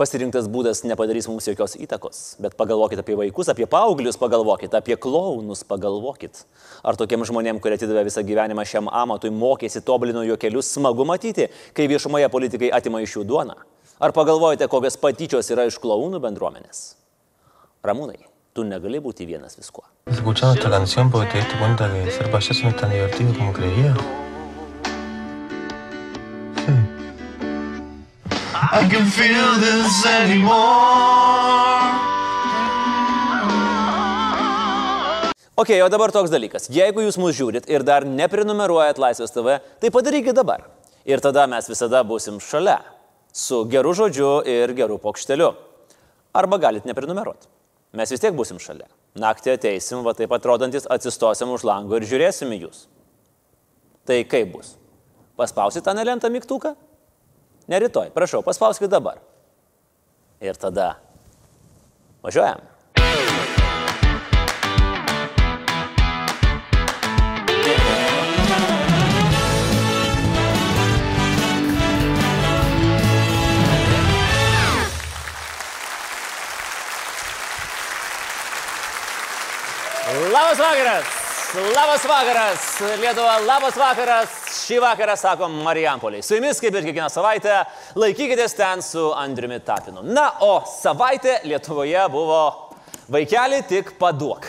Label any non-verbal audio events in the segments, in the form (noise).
pasirinktas būdas nepadarys mums jokios įtakos. Bet pagalvokit apie vaikus, apie paauglius, pagalvokit, apie klaunus, pagalvokit. Ar tokiem žmonėm, kurie atidavė visą gyvenimą šiam amatui, mokėsi, tobulino jo kelius, smagu matyti, kai viešumoje politikai atima iš jų duoną? Ar pagalvojate, kokios patyčios yra iš klaunų bendruomenės? Ramūnai, tu negali būti vienas viskuo. Escuchando esta canción porque te diste cuenta que ser payaso no es tan divertido como creía. I can feel this anymore. Ok, o dabar toks dalykas. Jeigu jūs mūsų žiūrit ir dar neprenumeruojat Laisvės TV, tai padarykit dabar. Ir tada mes visada busim šalia. Su geru žodžiu ir geru pokšteliu. Arba galit neprenumeruoti. Mes vis tiek busim šalia. Naktį ateisim, va taip atrodantis, atsistosim už lango ir žiūrėsim į jūs. Tai kaip bus? Paspausit tą nelentą mygtuką? Ne rytoj, prašau, paspauskit dabar. Ir tada važiuojam. Labas vakaras! Labas vakaras! Lietuva, labas vakaras! Šį vakarą sakom Marijampoliai. Su jumis, kaip ir kiekvieną savaitę, laikykitės ten su Andriumi Tapinu. Na, o savaitė Lietuvoje buvo vaikeli tik paduok.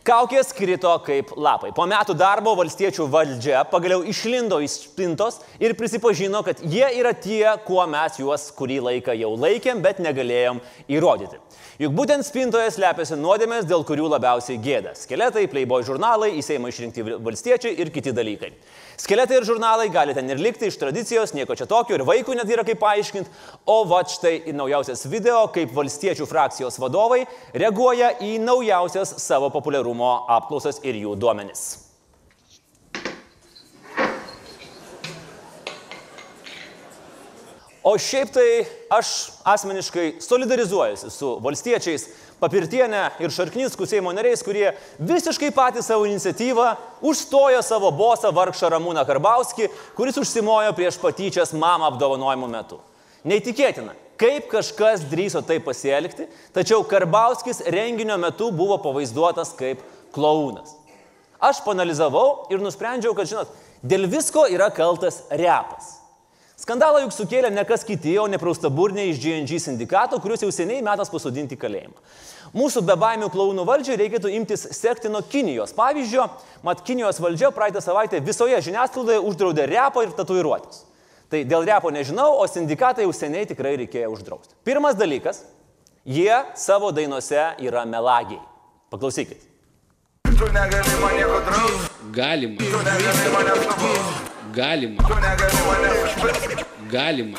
Kaukės krito kaip lapai. Po metų darbo valstiečių valdžia pagaliau išlindo iš spintos ir prisipažino, kad jie yra tie, kuo mes juos kurį laiką jau laikėm, bet negalėjom įrodyti. Juk būtent spintoje slepiasi nuodėmės, dėl kurių labiausiai gėda. Skeletai, playboy žurnalai, į Seimą išrinkti valstiečiai ir kiti dalykai. Skeletai ir žurnalai gali ten ir likti iš tradicijos, nieko čia tokio ir vaikų net yra kaip paaiškinti. O va štai naujausias video, kaip valstiečių frakcijos vadovai reaguoja į naujausias savo populiarumo apklausas ir jų duomenis. O šiaip tai aš asmeniškai solidarizuojuosi su valstiečiais, Papirtienė ir Šarkniskų Seimo nariais, kurie visiškai patys savo iniciatyvą užstojo savo bosą vargšą Ramūną Karbauskį, kuris užsimojo prieš patyčias mamą apdovanojimų metu. Neįtikėtina, kaip kažkas drįso taip pasielgti, tačiau Karbauskis renginio metu buvo pavaizduotas kaip klaunas. Aš panalizavau ir nusprendžiau, kad, žinot, dėl visko yra kaltas repas. Skandalą juk sukėlė ne kas kiti, o nepraustaburniai iš GNG sindikato, kuriuos jau seniai metas pasodinti kalėjimą. Mūsų bebaimių klaunų valdžiai reikėtų imtis sektino Kinijos pavyzdžio, mat Kinijos valdžia praeitą savaitę visoje žiniasklaidoje uždraudė repą ir tatuiruotis. Tai dėl repo nežinau, o sindikatai jau seniai tikrai reikėjo uždrausti. Pirmas dalykas, jie savo dainuose yra melagiai. Paklausykit. Tu negali man nieko drausti, Galima, tu negali manęs nubausti, galima, galima.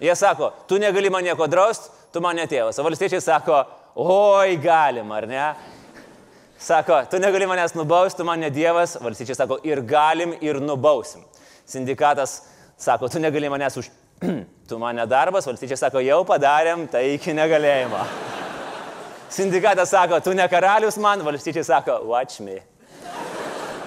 Jie sako, tu negali man nieko draust, tu man netėvas. O valstiečiai sako, oi galima, ar ne? Sako, tu negali manęs nubausti, tu man ne dievas. Valstiečiai sako, ir galim, ir nubausim. Sindikatas sako, tu negali manęs už... (clears throat) tu man nedarbas. Valstiečiai sako, jau padarėm, tai iki negalėjimo. Sindikatas sako, tu ne karalius man. Valstiečiai sako, watch me.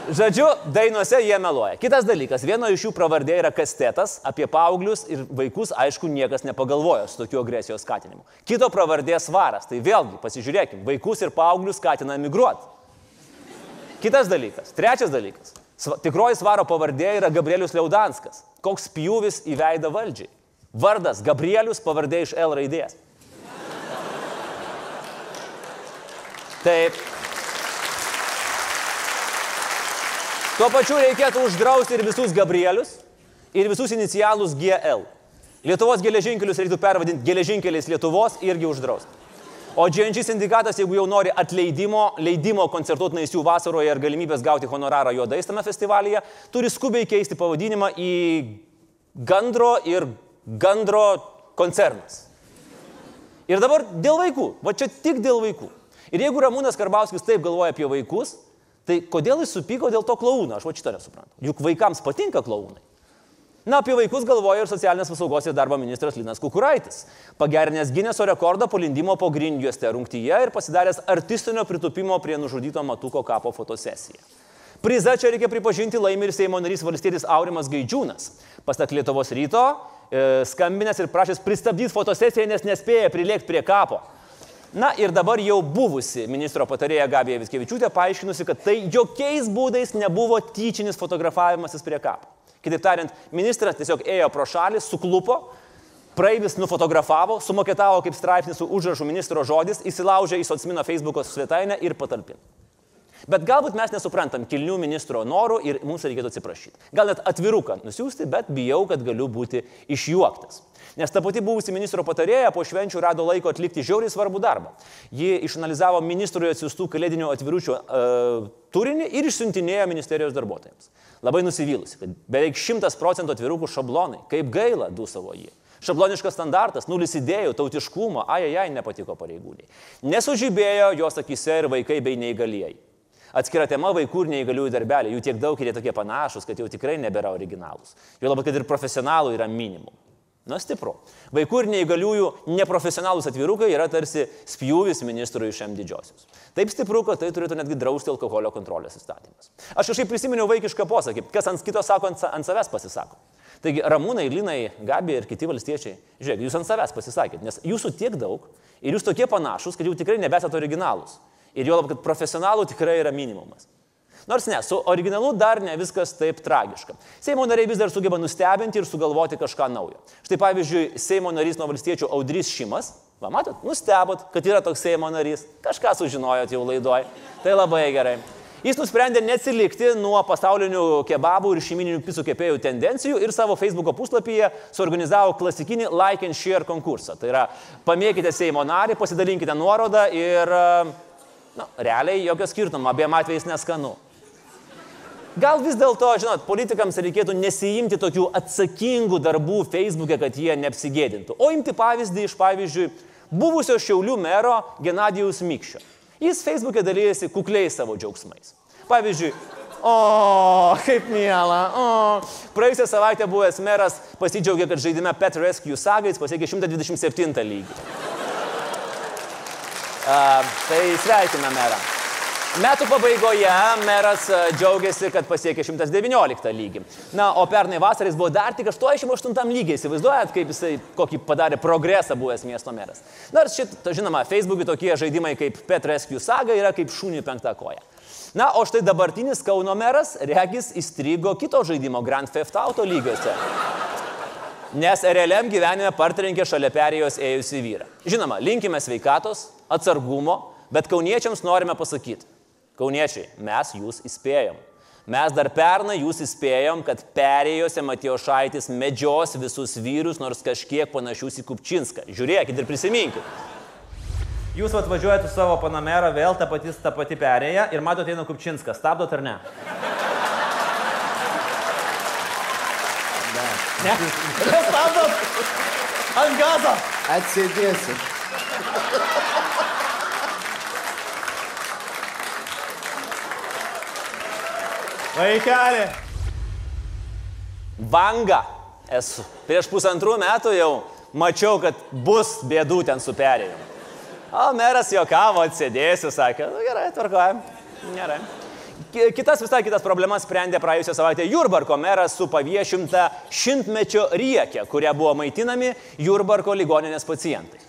Žodžiu, dainuose jie meluoja. Kitas dalykas, vieno iš jų pravardė yra kastetas, apie paauglius ir vaikus, aišku, niekas nepagalvojo su tokiu agresijos skatinimu. Kito pravardė svaras, tai vėlgi, pasižiūrėkime, vaikus ir paauglius skatina emigruoti. Kitas dalykas, trečias dalykas, sva- tikroji svaro pavardė yra Gabrielius Liaudanskas. Koks pjūvis į veidą valdžiai. Vardas Gabrielius, pavardė iš L raidės. Taip. Tuo pačiu reikėtų uždrausti ir visus Gabrielius, ir visus inicialus GL. Lietuvos geležinkelius reikėtų pervadinti geležinkeliais Lietuvos irgi uždrausti. O GNG sindikatas, jeigu jau nori atleidimo, leidimo koncertuoti naisių vasaroje ir galimybės gauti honorarą juodais tame festivalyje, turi skubiai keisti pavadinimą į Gandro ir Gandro koncernas. Ir dabar dėl vaikų, va čia tik dėl vaikų. Ir jeigu Ramūnas Karbauskis taip galvoja apie vaikus, tai kodėl jis supyko dėl to klaūno, aš va šitą nesuprantu. Juk vaikams patinka klaūnai. Na, apie vaikus galvoja ir socialinės apsaugos ir darbo ministras Linas Kukuraitis, pagerinęs Gineso rekordą po lindimo po grindjuoste rungtyje ir pasidaręs artistinio pritupimo prie nužudyto Matuko kapo fotosesiją. Priza čia reikia pripažinti laimi ir Seimo narys valstietis Aurimas Gaidžiūnas. Pasak Lietuvos ryto, e, skambinęs ir prašęs pristabdyti fotosesiją, nes nespėja prilėkti prie kapo. Na ir dabar jau buvusi ministro patarėja Gabija Viskevičiūtė paaiškinusi, kad tai jokiais būdais nebuvo tyčinis fotografavimasis prie kapo. Kitaip tariant, ministras tiesiog ėjo pro šalį, suklupo, praeivis nufotografavo, sumokėtavo kaip straipsnis su užrašu ministro žodis, įsilaužė į Socimino Facebook'o svetainę ir patalpino. Bet galbūt mes nesuprantam kilnių ministro norų ir mums reikėtų atsiprašyti. Gal net atviruką nusiųsti, bet bijau, kad galiu būti išjuoktas. Nes ta pati buvusi ministro patarėja po švenčių rado laiko atlikti žiauriai svarbų darbą. Ji išanalizavo ministrui atsiųstų kalėdinio atviručio uh, turinį ir išsiuntinėjo ministerijos darbuotojams. Labai nusivylusi, kad beveik 100 procentų atvirukų šablonai. Kaip gaila, dūsavo jį. Šabloniškas standartas, nulis idėjų, tautiškumo, ajajai nepatiko pareigūniai. Nesužibėjo jos akise ir vaikai bei neįgalieji. Atskira tema vaikų ir neįgaliųjų darbeliai, jų tiek daug ir jie tokie panašus, kad jau tikrai nebėra originalūs. Jo labai, kad ir profesionalų yra minimum. Na, stipru. Vaikų ir neįgaliųjų neprofesionalūs atvirukai yra tarsi spjūvis ministrui iš M didžiosios. Taip stipru, kad tai turėtų netgi drausti alkoholio kontrolės įstatymas. Aš kažkaip prisiminiau vaikišką posakį, kas ant kito sako, ant, ant savęs pasisako. Taigi, Ramūnai, Linai, Gabi ir kiti valstiečiai, žiūrėk, jūs ant savęs pasisakėt, nes jūsų tiek daug ir jūs tokie panašus, kad jau tikrai nebesat originalūs. Ir jo lab, kad profesionalų tikrai yra minimumas. Nors ne, su originalu dar ne viskas taip tragiška. Seimo nariai vis dar sugeba nustebinti ir sugalvoti kažką naujo. Štai pavyzdžiui, Seimo narys nuo valstiečių Audrys Šimas, va matot, nustebot, kad yra toks Seimo narys, kažką sužinojot jau laidoj. Tai labai gerai. Jis nusprendė neatsilikti nuo pasaulinių kebabų ir šeimininių pisų kepėjų tendencijų ir savo Facebook puslapyje suorganizavo klasikinį like and share konkursą. Tai yra, pamėkite Seimo narį, pasidalinkite nuorodą ir, na, realiai jokio skirtumo, abiem atvejais neskanu. Gal vis dėlto, žinot, politikams reikėtų nesijimti tokių atsakingų darbų Facebook'e, kad jie neapsigėdintų, o imti pavyzdį iš, pavyzdžiui, buvusio Šiaulių mero Genadijus Mikščio. Jis Facebook'e dalyjasi kukliai savo džiaugsmais. Pavyzdžiui, o, kaip miela, o. Praėjusią savaitę buvęs meras pasidžiaugė, kad žaidime Pet Rescue sagais pasiekė 127 lygį. Uh, tai sveikina merą. Metų pabaigoje meras džiaugiasi, kad pasiekė 119 lygį. Na, o pernai vasarais buvo dar tik 88 lygiai. Įsivaizduojat, kaip jisai kokį padarė progresą buvęs miesto meras. Nors šit, žinoma, Facebook'e tokie žaidimai kaip Pet Rescue saga yra kaip šūnių penktą koją. Na, o štai dabartinis Kauno meras, regis, įstrigo kito žaidimo Grand Theft Auto lygiuose. Nes realiam gyvenime partrenkė šalia perėjos ėjusi vyrą. Žinoma, linkime sveikatos, atsargumo, bet kauniečiams norime pasakyti. Kauniečiai, mes jūs įspėjom. Mes dar pernai jūs įspėjom, kad perėjose Matijo Šaitis medžios visus vyrus, nors kažkiek panašius į Kupčinską. Žiūrėkit ir prisiminkit. Jūs atvažiuojate su savo panamerą, vėl ta pati, ta pati perėja ir matote eina Kupčinską. Stabdot ar ne? Ne. Stabdot! Ant gazo! Atsėdėsiu. Vaikelį. Vanga esu. Prieš pusantrų metų jau mačiau, kad bus bėdų ten su perėjimu. O meras juokavo, atsėdėsiu, sakė, nu, gerai, tvarkojam. Gerai. Ki- Kitas visai kitas problemas sprendė praėjusią savaitę Jurbarko meras su paviešinta šimtmečio riekė, kuria buvo maitinami Jurbarko ligoninės pacientai.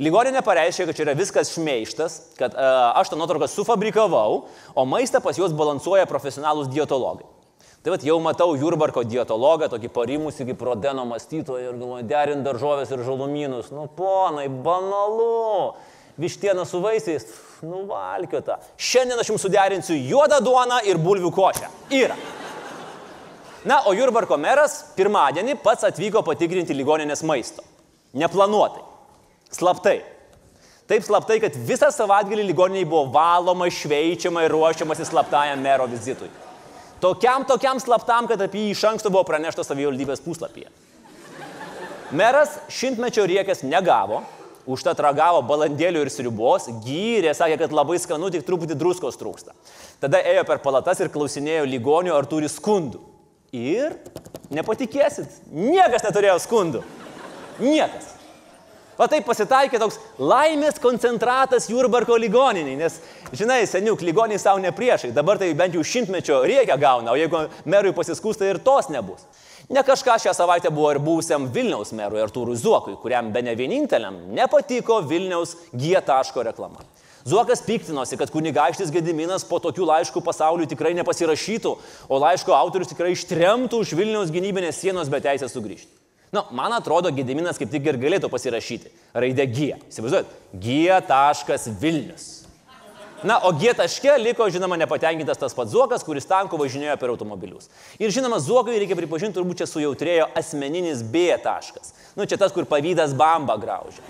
Ligoninė pareiškė, kad čia yra viskas šmeištas, kad uh, aš tą nuotrauką sufabrikavau, o maistą pas juos balansuoja profesionalūs dietologai. Tai vad jau matau Jurbarko dietologą, tokį parimusi kaip rodeno mąstytoją ir galvoju, derint daržovės ir žalumynus. Nu, ponai, banalu. Vištiena su vaisiais, nuvalkiota. Šiandien aš jums suderinsiu juodą duoną ir bulvių košę. Yra. Na, o Jurbarko meras pirmadienį pats atvyko patikrinti ligoninės maisto. Neplanuotai. Slaptai. Taip slaptai, kad visą savaitgalį ligoniniai buvo valoma, šveičiama ir ruošiamasi slaptajam mero vizitui. Tokiam, tokiam slaptam, kad apie jį iš anksto buvo pranešta savivaldybės puslapyje. Meras šimtmečio riekės negavo, užtat ragavo balandėlių ir sriubos, gyrė, sakė, kad labai skanu, tik truputį druskos trūksta. Tada ėjo per palatas ir klausinėjo ligonių, ar turi skundų. Ir nepatikėsit, niekas neturėjo skundų. Niekas. O taip pasitaikė toks laimės koncentratas Jurbarko ligoniniai, nes, žinai, seniuk, ligoniai savo ne priešai, dabar tai bent jau šimtmečio reikia gauna, o jeigu merui pasiskūsta ir tos nebus. Ne kažką šią savaitę buvo ir būsiam Vilniaus merui Artūrui Zuokui, kuriam be ne vieninteliam nepatiko Vilniaus G. reklama. Zuokas piktinosi, kad kunigaikštis Gediminas po tokių laiškų pasauliui tikrai nepasirašytų, o laiško autorius tikrai ištremtų už Vilniaus gynybinės sienos be teisės sugrįžti. Na, nu, man atrodo, Gediminas kaip tik ir galėtų pasirašyti. Raidė G. Įsivaizduojat? G. Vilnius. Na, o G taške liko, žinoma, nepatenkintas tas pats Zuokas, kuris tanku važinėjo per automobilius. Ir žinoma, Zuokai, reikia pripažinti, turbūt čia sujautrėjo asmeninis B taškas. Nu, čia tas, kur pavydas bamba graužia.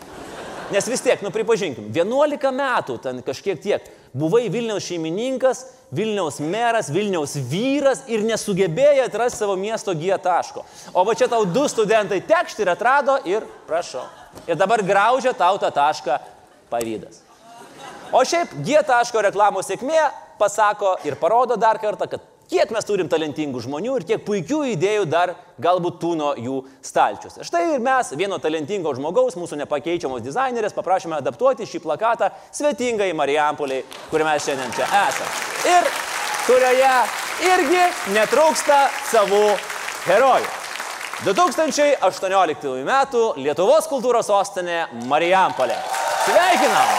Nes vis tiek, nu pripažinkim, 11 metų ten kažkiek tiek buvai Vilniaus šeimininkas, Vilniaus meras, Vilniaus vyras ir nesugebėjai atrasti savo miesto G taško. O va čia tau du studentai tekšti ir atrado ir prašau. Ir dabar graužia tau tą tašką pavydas. O šiaip G taško reklamos sėkmė pasako ir parodo dar kartą, kad kiek mes turim talentingų žmonių ir kiek puikių idėjų dar galbūt tūno jų stalčiuose. Štai ir mes, vieno talentingo žmogaus, mūsų nepakeičiamos dizainerės, paprašėme adaptuoti šį plakatą svetingai Marijampoliai, kur mes šiandien čia esame. Ir kurioje irgi netrūksta savų herojų. 2018 m. Lietuvos kultūros sostinė Marijampolė. Sveikinam!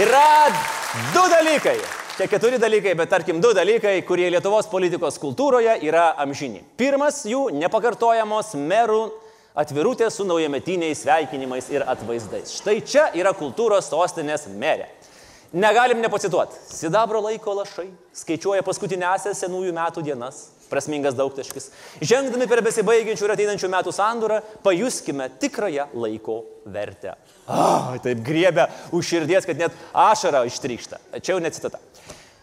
Yra du dalykai. Čia keturi dalykai, bet tarkim du dalykai, kurie Lietuvos politikos kultūroje yra amžini. Pirmas jų - nepakartojamos merų atvirutės su naujametiniais sveikinimais ir atvaizdais. Štai čia yra kultūros sostinės merė. Negalim nepacituoti. Sidabro laiko lašai skaičiuoja paskutinėsias senųjų metų dienas. Prasmingas daugtaškis. Žengdami per besibaigiančių ir ateinančių metų sandūrą, pajuskime tikrąją laiko vertę. Ah, taip griebia už širdies, kad net ašara ištrykšta. Čia jau necitata.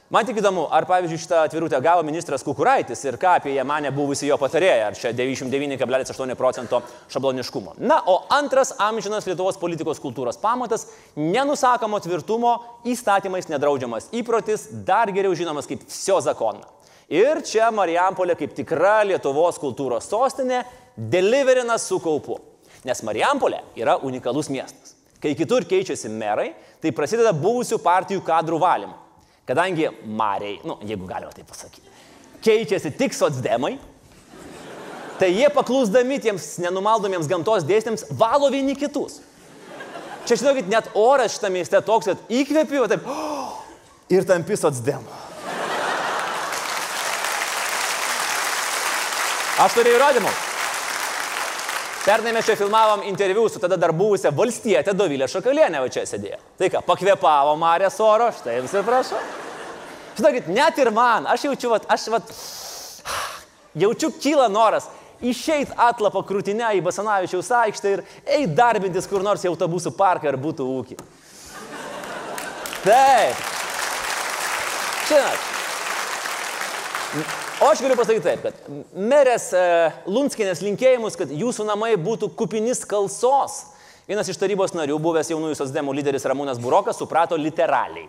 Man tik įdomu, ar pavyzdžiui šitą atvirutę gavo ministras Kukuraitis ir ką apie ją mane buvusi jo patarėja, ar čia 99,8 procento šabloniškumo. Na, o antras amžinas Lietuvos politikos kultūros pamatas - nenusakomo tvirtumo įstatymais nedraudžiamas įprotis, dar geriau žinomas kaip Sio zakona. Ir čia Marijampolė kaip tikra Lietuvos kultūros sostinė deliverina su kaupu. Nes Marijampolė yra unikalus miestas. Kai kitur keičiasi merai, tai prasideda buvusių partijų kadrų valymas. Kadangi Mariai, nu, jeigu galima taip pasakyti, keičiasi tik socdemai, tai jie paklusdami tiems nenumaldomiems gamtos dėsniams valo vieni kitus. Čia, žinokit, net oras šitame mieste toks, kad įkvėpiu, taip, oh, (gasps) ir tampi socdemu. Aš turiu įrodymų. Pernai mes čia filmavom interviu su tada dar buvusią valstietę Dovilę Šakalienę, va čia sėdėjo. Tai ką, pakvėpavo Marės oro, štai jums ir prašau. Žinokit, net ir man, aš jaučiu, vat, aš vat, jaučiu kyla noras išeit atlapą krūtinę į Basanavičiaus aikštę ir eiti darbintis kur nors į autobusų parką ar būtų ūkį. Taip. Žinot, O aš galiu pasakyti taip, kad merės e, Lunskinės linkėjimus, kad jūsų namai būtų kupinis kalsos. Vienas iš tarybos narių, buvęs jaunųjų sosdemų lyderis Ramūnas Burokas, suprato literaliai.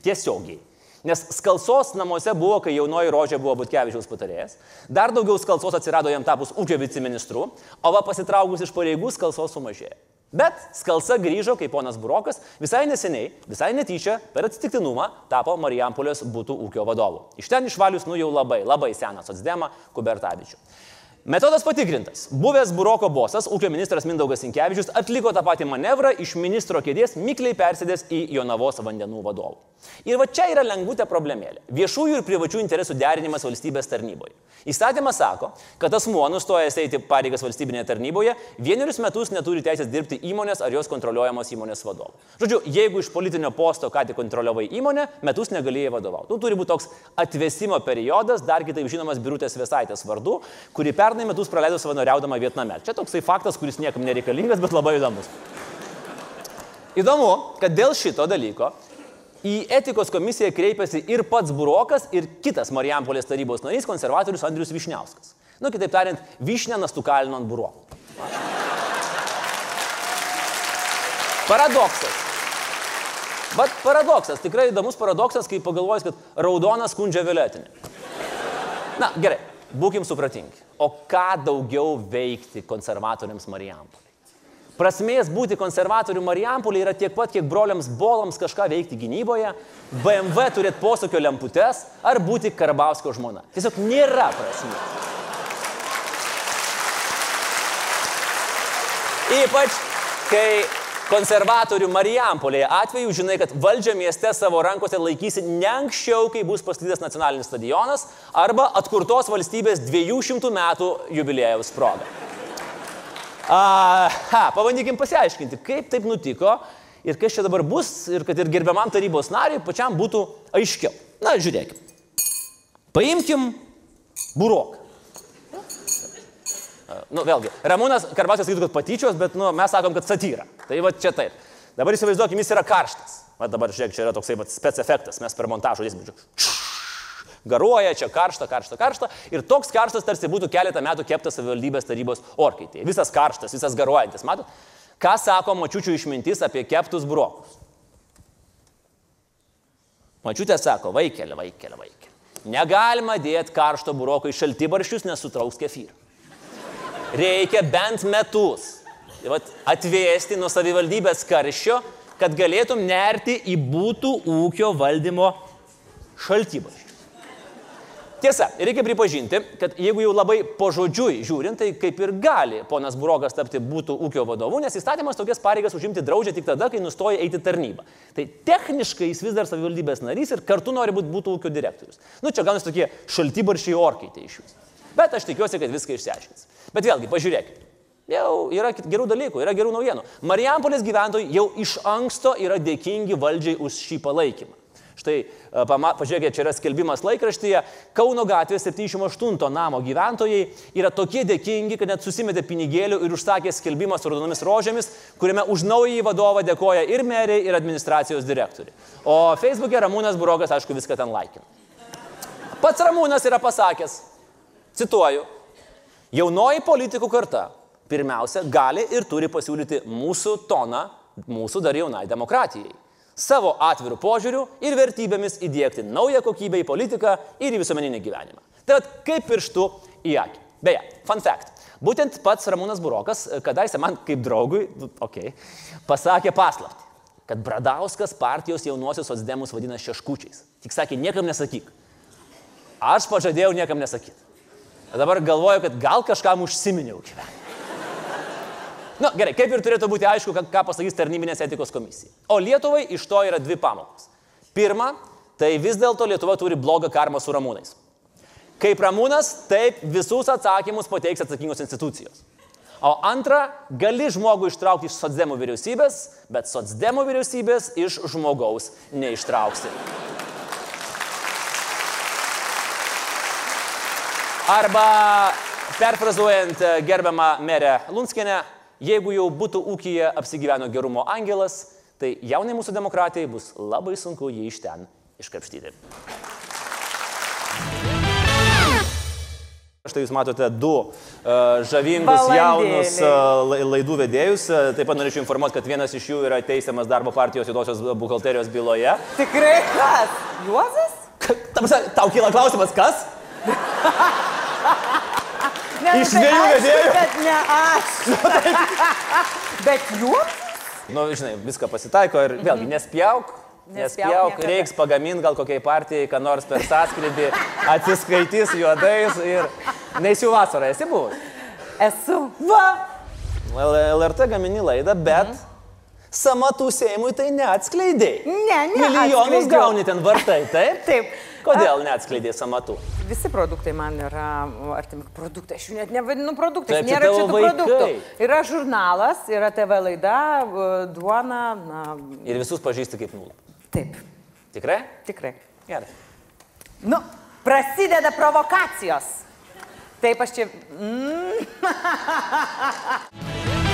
Tiesiogiai. Nes skalsos namuose buvo, kai jaunoji rožė buvo Butkevičiaus patarėjas. Dar daugiau skalsos atsirado jam tapus ūkio viceministru, o va pasitraukus iš pareigų skalsos sumažėjo. Bet skalsa grįžo, kai ponas Burokas visai neseniai, visai netyčia, per atsitiktinumą tapo Marijampolios būtų ūkio vadovu. Iš ten išvalius nu jau labai, labai seną socdemą Kubertavičių. Metodas patikrintas. Buvęs Buroko bosas, ūkio ministras Mindaugas Sinkevičius atliko tą patį manevrą iš ministro kėdės mikliai persėdęs į Jonavos vandenų vadovų. Ir va čia yra lengvutė problemėlė. Viešųjų ir privačių interesų derinimas valstybės tarnyboje. Įstatymas sako, kad asmuo nustojęs eiti pareigas valstybinėje tarnyboje vienerius metus neturi teisės dirbti įmonės ar jos kontroliuojamos įmonės vadovu. Žodžiu, jeigu iš politinio posto ką tik kontroliavai įmonę, metus negalėjai vadovauti. Nu, turi būti toks atvesimo periodas, dar kitaip žinomas Birutės Vesaitės vardu, kuri pernai metus praleido savanoriaudama Vietname. Čia toksai faktas, kuris niekam nereikalingas, bet labai įdomus. Įdomu, kad dėl šito dalyko Į etikos komisiją kreipėsi ir pats Burokas, ir kitas Marijampolės tarybos narys, konservatorius Andrius Višniauskas. Nu, kitaip tariant, Višnė nastukalino ant Buroko. Paradoksas. Bet paradoksas, tikrai įdomus paradoksas, kai pagalvojus, kad raudonas skundžia violetinį. Na, gerai, būkim supratingi. O ką daugiau veikti konservatoriams Marijampolė? Prasmės būti konservatorių Marijampolė yra tiek pat, kiek broliams Bolams kažką veikti gynyboje, BMW turėti posūkio lemputes ar būti Karbauskio žmona. Tiesiog nėra prasmės. Ypač, kai konservatorių Marijampolėje atveju žinai, kad valdžia mieste savo rankose laikysi ne anksčiau, kai bus pastatytas nacionalinis stadionas arba atkurtos valstybės 200 metų jubilėjaus proga. A, ha, pabandykim pasiaiškinti, kaip taip nutiko ir kas čia dabar bus ir kad ir gerbiamam tarybos nariui pačiam būtų aiškiau. Na, žiūrėkim. Paimkim buroką. Nu, vėlgi, Ramūnas Karbasas sakytų, kad patyčios, bet nu, mes sakom, kad satyra. Tai va čia taip. Dabar įsivaizduokim, jis yra karštas. Va dabar žiūrėk, čia yra toksai va, spec efektas, mes per montažą įsmedžiu. Garuoja, čia karšta, karšta, karšta. Ir toks karštas tarsi būtų keletą metų keptas savivaldybės tarybos orkaitėje. Visas karštas, visas garuojantis. Matot? Ką sako mačiučių išmintis apie keptus brokus? Mačiutė sako, vaikelė, vaikelė, vaikelė. Negalima dėti karšto buroko į šaltibarščius, nes sutrauks kefyrą reikia bent metus tai atvėsti nuo savivaldybės karščio, kad galėtum nerti į būtų ūkio valdymo šaltybą. Tiesa, reikia pripažinti, kad jeigu jau labai požodžiui žiūrint, tai kaip ir gali ponas Burokas tapti būtų ūkio vadovu, nes įstatymas tokias pareigas užimti draudžia tik tada, kai nustoja eiti tarnybą. Tai techniškai jis vis dar savivaldybės narys ir kartu nori būti būtų ūkio direktorius. Nu, čia gaunasi tokie šaltybaršiai orkaitė iš jūsų. Bet aš tikiuosi, kad viską išsiaiškins. Bet vėlgi, pažiūrėkit. Jau yra gerų dalykų, yra gerų naujienų. Marijampolės gyventojai jau iš anksto yra dėkingi valdžiai už šį palaikymą. Štai, e, pažiūrėkite, čia yra skelbimas laikraštyje. Kauno gatvės 78 namo gyventojai yra tokie dėkingi, kad net susimetė pinigėlių ir užsakė skelbimą su raudonomis rožėmis, kuriame už naująjį vadovą dėkoja ir meriai, ir administracijos direktoriai. O Facebook'e Ramūnas Burokas, aišku, viską ten laikina. Pats Ramūnas yra pasakęs, cituoju, Jaunoji politikų karta pirmiausia gali ir turi pasiūlyti mūsų toną mūsų dar jaunai demokratijai. Savo atvirų požiūrių ir vertybėmis įdėkti naują kokybę į politiką ir į visuomeninį gyvenimą. Tai kaip pirštų į akį. Beje, fun fact. Būtent pats Ramūnas Burokas, kadaise man kaip draugui, okei, okay, pasakė paslapti, kad Bradauskas partijos jaunuosius socdemus vadina šeškučiais. Tik sakė, niekam nesakyk. Aš pažadėjau niekam nesakyti. Dabar galvoju, kad gal kažkam užsiminiau gyvenime. Na nu, gerai, kaip ir turėtų būti aišku, ką pasakys tarnybinės etikos komisija. O Lietuvai iš to yra dvi pamokos. Pirma, tai vis dėlto Lietuva turi blogą karmą su ramūnais. Kaip ramūnas, taip visus atsakymus pateiks atsakingos institucijos. O antra, gali žmogų ištraukti iš socdemų vyriausybės, bet socdemų vyriausybės iš žmogaus neištrauksi. Arba, perfrazuojant e, gerbiamą merę Lunskinę, jeigu jau būtų ūkija apsigyveno gerumo angelas, tai jaunai mūsų demokratijai bus labai sunku jį iš ten iškrapštyti. Štai jūs matote du uh, žavingus jaunus uh, laidų vedėjus. Taip pat norėčiau informuoti, kad vienas iš jų yra teisiamas darbo partijos juodosios buhalterijos byloje. Tikrai kas? Juozas? Tau kyla klausimas, kas? Ne, Iš dviejų vedėjų. Bet ne aš. bet jūs? Nu, žinai, viską pasitaiko ir vėlgi Mhm. nespjauk. Nespjauk, reiks pagaminti gal kokiai partijai, ką nors per sąskrydį, atsiskaitys juodais ir neįsiu vasarą, esi buvus. Esu. Va. LRT gamini laidą, bet mhm. samatų Seimui tai neatskleidėjai. Ne, ne. Milijonus gauni ten vartai, taip? Taip. Kodėl neatskleidėjai samatų? Visi produktai man yra artimi produktai. Aš jų net nevadinu produktais. Taip, Nėra čia tų produktų. Yra žurnalas, yra TV laida, duona. Na, Ir visus pažįsti kaip nulą. taip, Tikrai? tikrai. Gerai. Nu, prasideda provokacijos. Taip, aš čia. Mm, (laughs)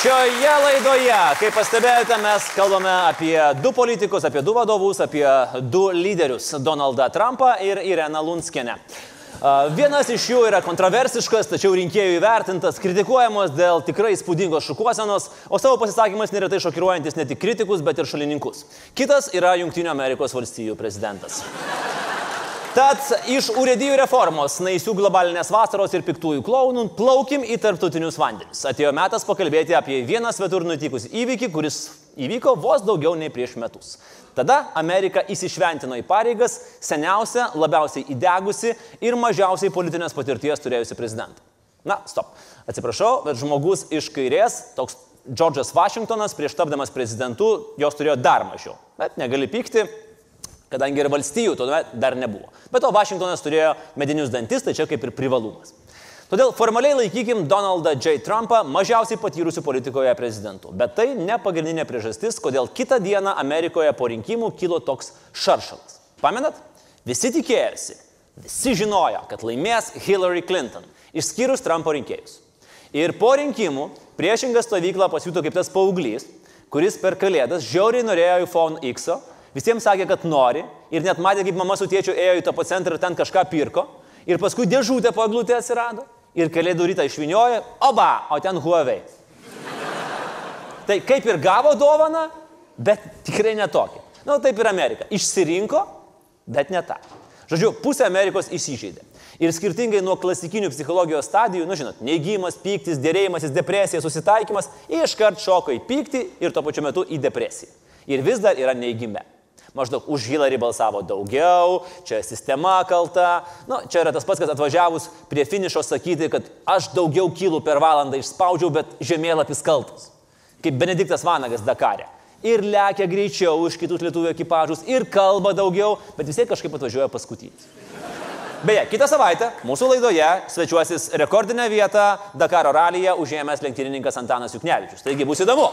Šioje laidoje, kaip pastebėjote, mes kalbame apie du politikus, apie du vadovus, apie du lyderius - Donaldą Trumpą ir Ireną Lunskinę. Vienas iš jų yra kontroversiškas, tačiau rinkėjų įvertintas, kritikuojamas dėl tikrai spūdingos šukuosenos, o savo pasisakymais neretai šokiruojantis ne tik kritikus, bet ir šalininkus. Kitas yra Junktinių Amerikos valstijų prezidentas. Tad iš urėdijų reformos, naisių globalinės vasaros ir piktųjų klaunų plaukim į tarptautinius vandenis. Atėjo metas pakalbėti apie vieną svetur nutikusį įvykį, kuris įvyko vos daugiau nei prieš metus. Tada Amerika įsišventino į pareigas seniausią, labiausiai įdegusi ir mažiausiai politinės patirties turėjusi prezidentą. Na, stop. Atsiprašau, bet žmogus iš kairės, toks Džordžas Vašingtonas, prieš tapdamas prezidentu, jos turėjo dar mažiau. Bet negali pykti, kadangi ir valstijų tuomet dar nebuvo. Bet to Vašingtonas turėjo medinius dantis, tai čia kaip ir privalumas. Todėl formaliai laikykim Donaldą J. Trumpą mažiausiai patyrusių politikoje prezidentu. Bet tai ne pagrindinė priežastis, kodėl kitą dieną Amerikoje po rinkimų kilo toks šaršalas. Pamenat? Visi tikėjosi, visi žinojo, kad laimės Hillary Clinton, išskyrus Trumpo rinkėjus. Ir po rinkimų priešingą stovyklą pasijuto kaip tas paauglys, kuris per kalėdas žiauriai norėjo iPhone X, visiems sakė, kad nori ir net matė, kaip mama su tėčiu ėjo į tą centrą ir ten kažką pirko. Ir paskui dėžutė po eglutė atsirado. Ir kalėdų rytą išviniojo, oba, o ten Huawei. Tai kaip ir gavo dovaną, bet tikrai netokį. Na, nu, taip ir Amerika. Išsirinko, bet ne tą. Žodžiu, pusė Amerikos įsižeidė. Ir skirtingai nuo klasikinių psichologijos stadijų, nu žinot, neigimas, pyktis, dėrėjimasis, depresija, susitaikymas, iškart šoka į pyktį ir tuo pačiu metu į depresiją. Ir vis dar yra neigime. Maždaug už Hillary balsavo daugiau, čia sistema kalta. Nu, čia yra tas pats, kas atvažiavus prie finišo sakyti, kad aš daugiau kilų per valandą išspaudžiau, bet žemėlapis kaltas. Kaip Benediktas Vanagas Dakarė. Ir lekia greičiau už kitus lietuvių ekipažus, ir kalba daugiau, bet vis tiek kažkaip atvažiuoja paskutinis. Beje, kitą savaitę mūsų laidoje svečiuosis rekordinę vietą Dakaro ralyje užėmęs lenktynininkas Antanas Juknevičius. Taigi bus įdomu.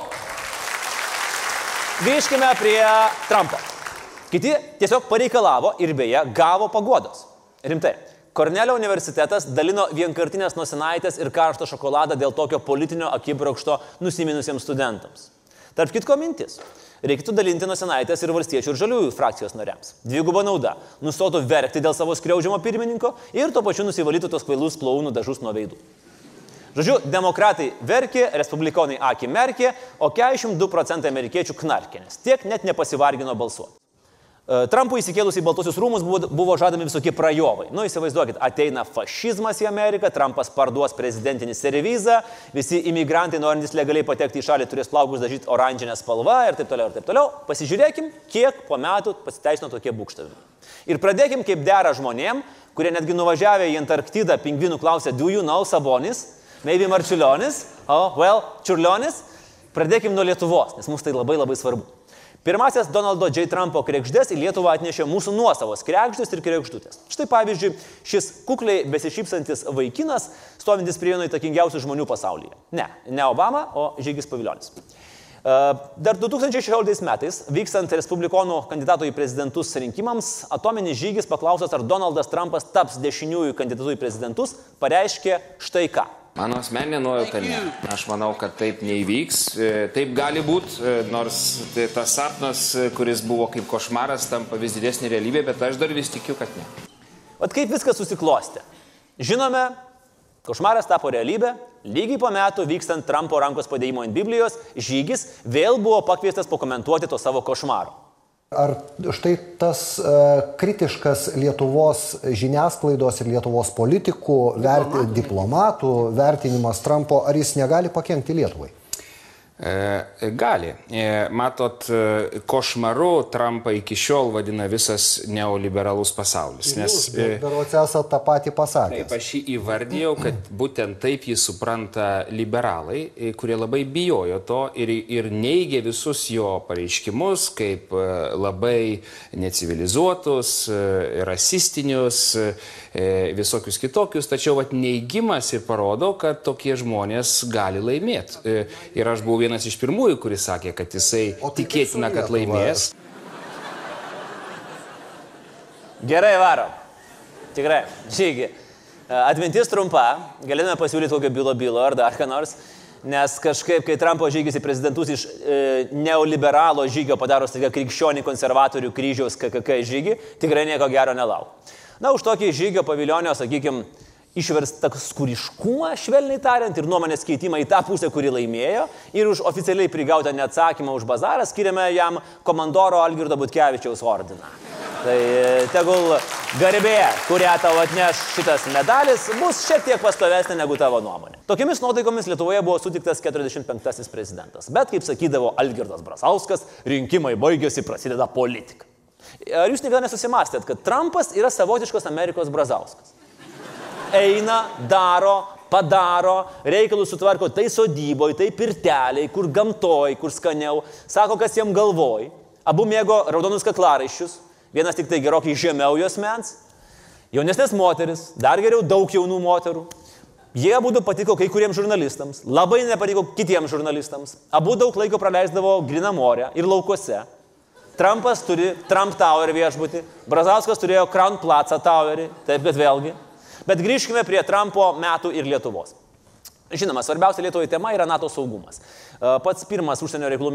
Grįžkime prie Trumpo. Kiti tiesiog pareikalavo ir beje gavo pagodos. Rimtai. Kornelio universitetas dalino vienkartinės nusinaitės ir karštą šokoladą dėl tokio politinio akibrokšto nusiminusiems studentams. Tarp kitko mintis. Reikėtų dalinti nusinaitės ir valstiečių ir žaliųjų frakcijos nariams. Dviguba nauda. Nustotų verkti dėl savo skriaudžiamo pirmininko ir tuo pačiu nusivalytų tos kvailus plaunų dažus nuo veidų. Žodžiu, demokratai verkė, respublikonai akį merkė, o 42 procentai amerikiečių knarkė, nes tiek net nepasivargino balsuoti. Trumpui įsikėlus į Baltuosius rūmus buvo, buvo žadami visokie prajovai. Nu, įsivaizduokit, ateina fašizmas į Ameriką, Trumpas parduos prezidentinį servizą, visi imigrantai norintys legaliai patekti į šalį turės plaukus dažyti oranžinę spalvą ir taip toliau ir taip toliau. Pasižiūrėkim, kiek po metų pasiteisino tokie būkštavimai. Ir pradėkim kaip dera žmonėm, kurie netgi nuvažiavę į Antarktidą pingvinų klausė, do you know Sabonis, maybe Marčiulionis, oh, well, Čiurlionis. Pradėkim nuo Lietuvos, nes mums tai labai labai svarbu. Pirmasis Donaldo J. Trumpo krekždės į Lietuvą atnešė mūsų nuosavos krekždės ir krekždutės. Štai pavyzdžiui, šis kukliai besišypsantis vaikinas, stovintis prie vieno įtakingiausių žmonių pasaulyje. Ne, ne Obama, o Žygis Paviljonis. E, dar 2016 metais, vykstant Respublikonų kandidatų į prezidentus rinkimams, atominis žygis paklausęs, ar Donaldas Trumpas taps dešiniųjų kandidatų į prezidentus, pareiškė štai ką. Mano asmeninė nuojauta ne. Aš manau, kad taip neįvyks. E, taip gali būti, e, nors tai tas sapnas, e, kuris buvo kaip košmaras, tampa vis didesnė realybė, bet aš dar vis tikiu, kad ne. O kaip viskas susiklosti? Žinome, košmaras tapo realybė, lygiai po metų vykstant Trumpo rankos padėjimo ant Biblijos, žygis vėl buvo pakviestas pakomentuoti to savo košmaro. Ar štai tas uh, kritiškas Lietuvos žiniasklaidos ir Lietuvos politikų, verti, diplomatų vertinimas Trumpo, ar jis negali pakengti Lietuvai? E, gali. E, matot, e, košmaru Trumpą iki šiol vadina visas neoliberalus pasaulis. Nes berots esate tą patį pasakė. Taip, aš jį įvardėjau, kad būtent taip jį supranta liberalai, kurie labai bijojo to ir, ir neigė visus jo pareiškimus kaip labai necivilizuotus, rasistinius, visokius kitokius. Tačiau vat, neigimas ir parodo, kad tokie žmonės gali laimėti. Ir aš buvau vienas iš pirmųjų, kuris sakė, kad jisai tai tikėtina, kad laimės. Gerai, varom. Tikrai, žygi. Atmintis trumpa, galime pasiūlyti kokio bylo bylo ar dar ką nors, nes kažkaip, kai Trumpo žygis į prezidentus iš e, neoliberalo žygio padaro staiga krikščionį konservatorių kryžiaus KKK žygį, tikrai nieko gero nelauk. Na, už tokį žygio paviljonio, sakykime, išverstą skuriškumą, švelniai tariant, ir nuomonės keitimą į tą pusę, kuri laimėjo, ir už oficialiai prigautą neatsakymą už bazarą skiriame jam komandoro Algirdo Butkevičiaus ordiną. Tai e, tegul garbė, kurią tau atneš šitas medalis, bus šiek tiek pastovesnė negu tavo nuomonė. Tokiamis nuotaikomis Lietuvoje buvo sutiktas 45 prezidentas. Bet, kaip sakydavo Algirdas Brasauskas, rinkimai baigėsi, prasideda politika. Ar jūs niekada nesusimastėt, kad Trumpas yra savotiškas Amerikos Brazauskas? Eina, daro, padaro, reikalus sutvarko tai sodyboje, tai pirteliai, kur gamtoj, kur skaniau, sako, kas jam galvoj. Abu mėgo raudonus kaklaraiščius, vienas tik tai gerokai žemiau jos mens. Jaunesnės moteris, dar geriau daug jaunų moterų. Jie abu patiko kai kuriems žurnalistams, labai nepatiko kitiems žurnalistams. Abu daug laiko praleisdavo Grina morė ir laukuose. Trumpas turi Trump Tower viešbutį, Brazauskas turėjo Crown Plaza Towerį, taip kad vėlgi. Bet grįžkime prie Trumpo metų ir Lietuvos. Žinoma, svarbiausia Lietuvoje tema yra NATO saugumas. E, Pats pirmas užsienio reikalų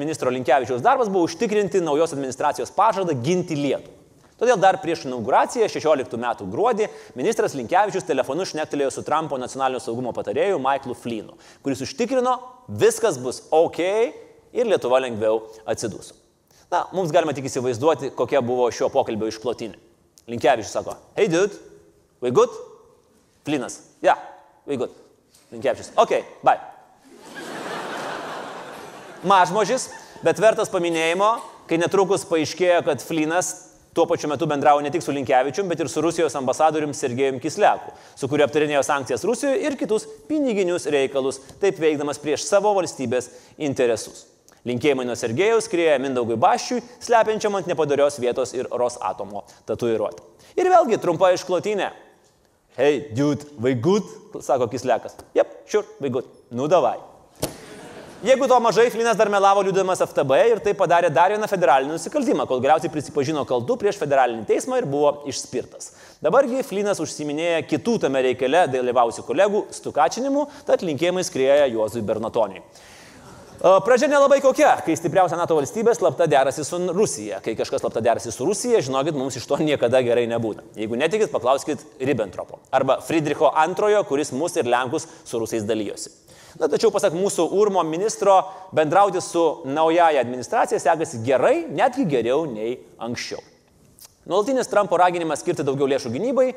ministro Linkevičiaus darbas buvo užtikrinti naujos administracijos pažadą ginti Lietuvą. Todėl dar prieš inauguraciją 16 metų gruodį ministras Linkevičius telefonu šnektelėjo su Trumpo nacionalinio saugumo patarėju Michaelu Flynu, kuris užtikrino, viskas bus ok ir Lietuva lengviau atsidūsų. Na, mums galima tik įsivaizduoti, kokia buvo šio pokalbio išklotinė. Linkevičius sako, hey dude, we good? Flynas, yeah, we good. Linkevičius, ok, bye. Mažmožis, bet vertas paminėjimo, kai netrukus paaiškėjo, kad Flynas tuo pačiu metu bendravo ne tik su Linkevičium, bet ir su Rusijos ambasadoriumi Sergejum Kisleku, su kuriuo aptarinėjo sankcijas Rusijoje ir kitus piniginius reikalus, taip veikdamas prieš savo valstybės interesus. Linkėjimai nuo Sergejaus skrieja Mindaugui Baščiui, slepiančiam ant nepadarios vietos ir Rosatomo tatuiruotę. Ir vėlgi trumpa išklotinė. Hey, dude, good? Sako Kislekas. Jep, sure, we good. Nu davai. Jeigu to mažai, Flinas dar melavo liūdamas FTB ir tai padarė dar vieną federalinį nusikaltimą, kol galiausiai prisipažino kaltu prieš federalinį teismą ir buvo išspirtas. Dabargi Flinas užsiminėja kitų tame reikale dalyvausių kolegų stukačinimu, tad linkėjimai skrieja Juozui Bernatoniui. Pradžia nelabai kokia, kai stipriausia NATO valstybė slapta derasi su Rusija. Kai kažkas slapta derasi su Rusija, žinokit, mums iš to niekada gerai nebūna. Jeigu netikit, paklauskit Ribbentropo arba Friedricho II, kuris mus ir Lenkus su rusais dalyjosi. Na, tačiau, pasak mūsų Urmo ministro, bendrauti su naujaja administracija sekasi gerai, netgi geriau nei anksčiau. Nuolatinis Trumpo raginimas skirti daugiau lėšų gynybai